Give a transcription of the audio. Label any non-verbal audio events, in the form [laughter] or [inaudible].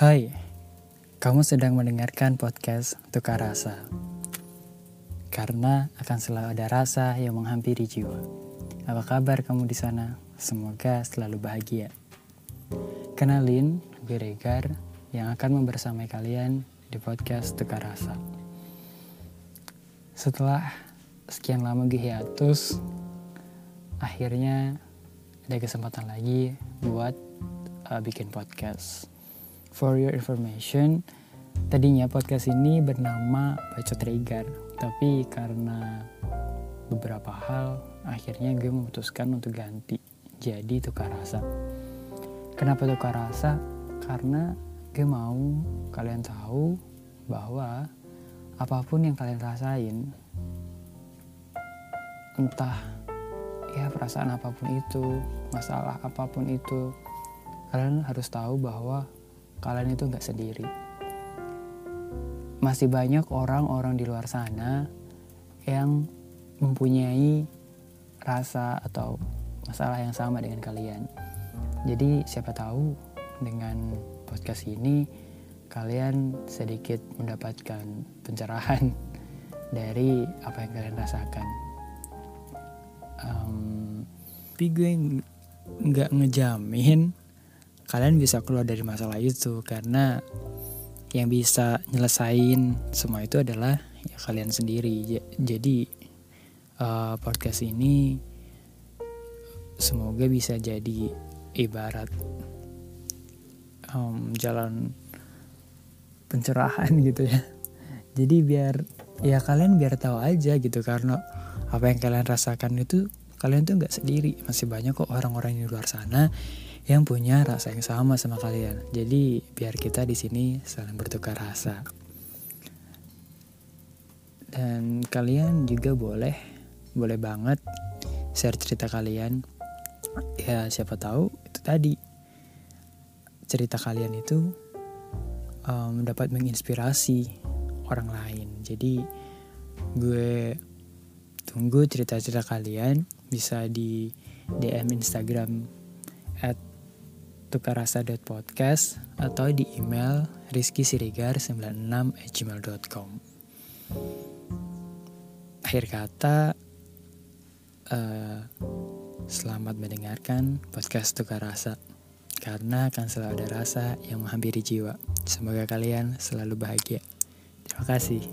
Hai, kamu sedang mendengarkan podcast Tukar Rasa. Karena akan selalu ada rasa yang menghampiri jiwa. Apa kabar kamu di sana? Semoga selalu bahagia. Kenalin, gue Regar yang akan membersamai kalian di podcast Tukar Rasa. Setelah sekian lama gue hiatus, akhirnya ada kesempatan lagi buat uh, bikin podcast. For your information, tadinya podcast ini bernama Bacot Trigger, tapi karena beberapa hal, akhirnya gue memutuskan untuk ganti jadi tukar rasa. Kenapa tukar rasa? Karena gue mau kalian tahu bahwa apa pun yang kalian rasain, entah ya perasaan apa pun itu, masalah apa pun itu, kalian harus tahu bahwa kalian itu nggak sendiri. Masih banyak orang-orang di luar sana yang mempunyai rasa atau masalah yang sama dengan kalian. Jadi siapa tahu dengan podcast ini kalian sedikit mendapatkan pencerahan [laughs] dari apa yang kalian rasakan. Um, tapi gue nggak ngejamin kalian bisa keluar dari masalah itu karena yang bisa nyelesain semua itu adalah ya kalian sendiri. Jadi uh, podcast ini semoga bisa jadi ibarat um, jalan pencerahan [laughs] gitu ya. Jadi biar ya kalian biar tahu aja gitu karena apa yang kalian rasakan itu kalian tuh nggak sendiri masih banyak kok orang-orang di luar sana yang punya rasa yang sama sama kalian. Jadi biar kita di sini saling bertukar rasa. Dan kalian juga boleh, boleh banget share cerita kalian. Ya siapa tahu itu tadi cerita kalian itu um, dapat menginspirasi orang lain. Jadi gue tunggu cerita-cerita kalian bisa di DM Instagram at tukarasa.podcast atau di email rizkysirigar96@gmail.com. Akhir kata, uh, selamat mendengarkan podcast Tukar Rasa karena akan selalu ada rasa yang menghampiri jiwa. Semoga kalian selalu bahagia. Terima kasih.